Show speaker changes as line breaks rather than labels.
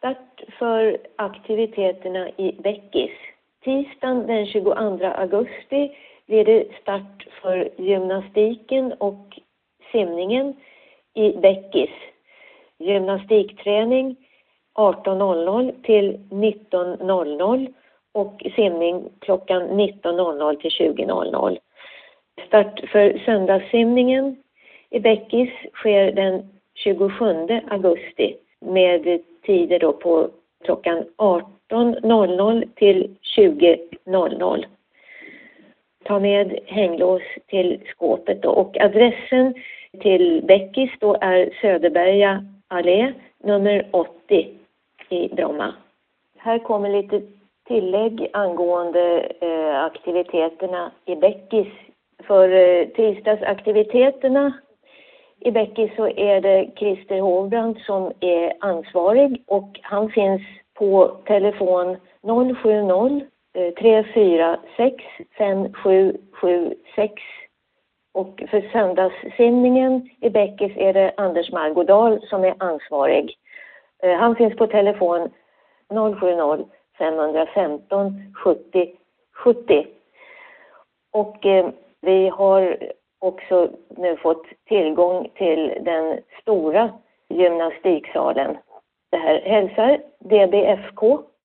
start för aktiviteterna i Bäckis. Tisdagen den 22 augusti blir det start för gymnastiken och simningen i Bäckis. Gymnastikträning 18.00 till 19.00 och simning klockan 19.00 till 20.00. Start för söndagssimningen i Bäckis sker den 27 augusti med tider då på klockan 18.00 till 20.00. Ta med hänglås till skåpet då. och adressen till Bäckis då är Söderberga allé nummer 80 i Bromma. Här kommer lite tillägg angående eh, aktiviteterna i Bäckis. För eh, tisdagsaktiviteterna i Bäcke så är det Christer Hovbrand som är ansvarig och han finns på telefon 070 346 5776 och för söndagssimningen i Bäckis är det Anders Margodal som är ansvarig. Eh, han finns på telefon 070 515 70 70. Och eh, vi har också nu fått tillgång till den stora gymnastiksalen. Det här hälsar DBFK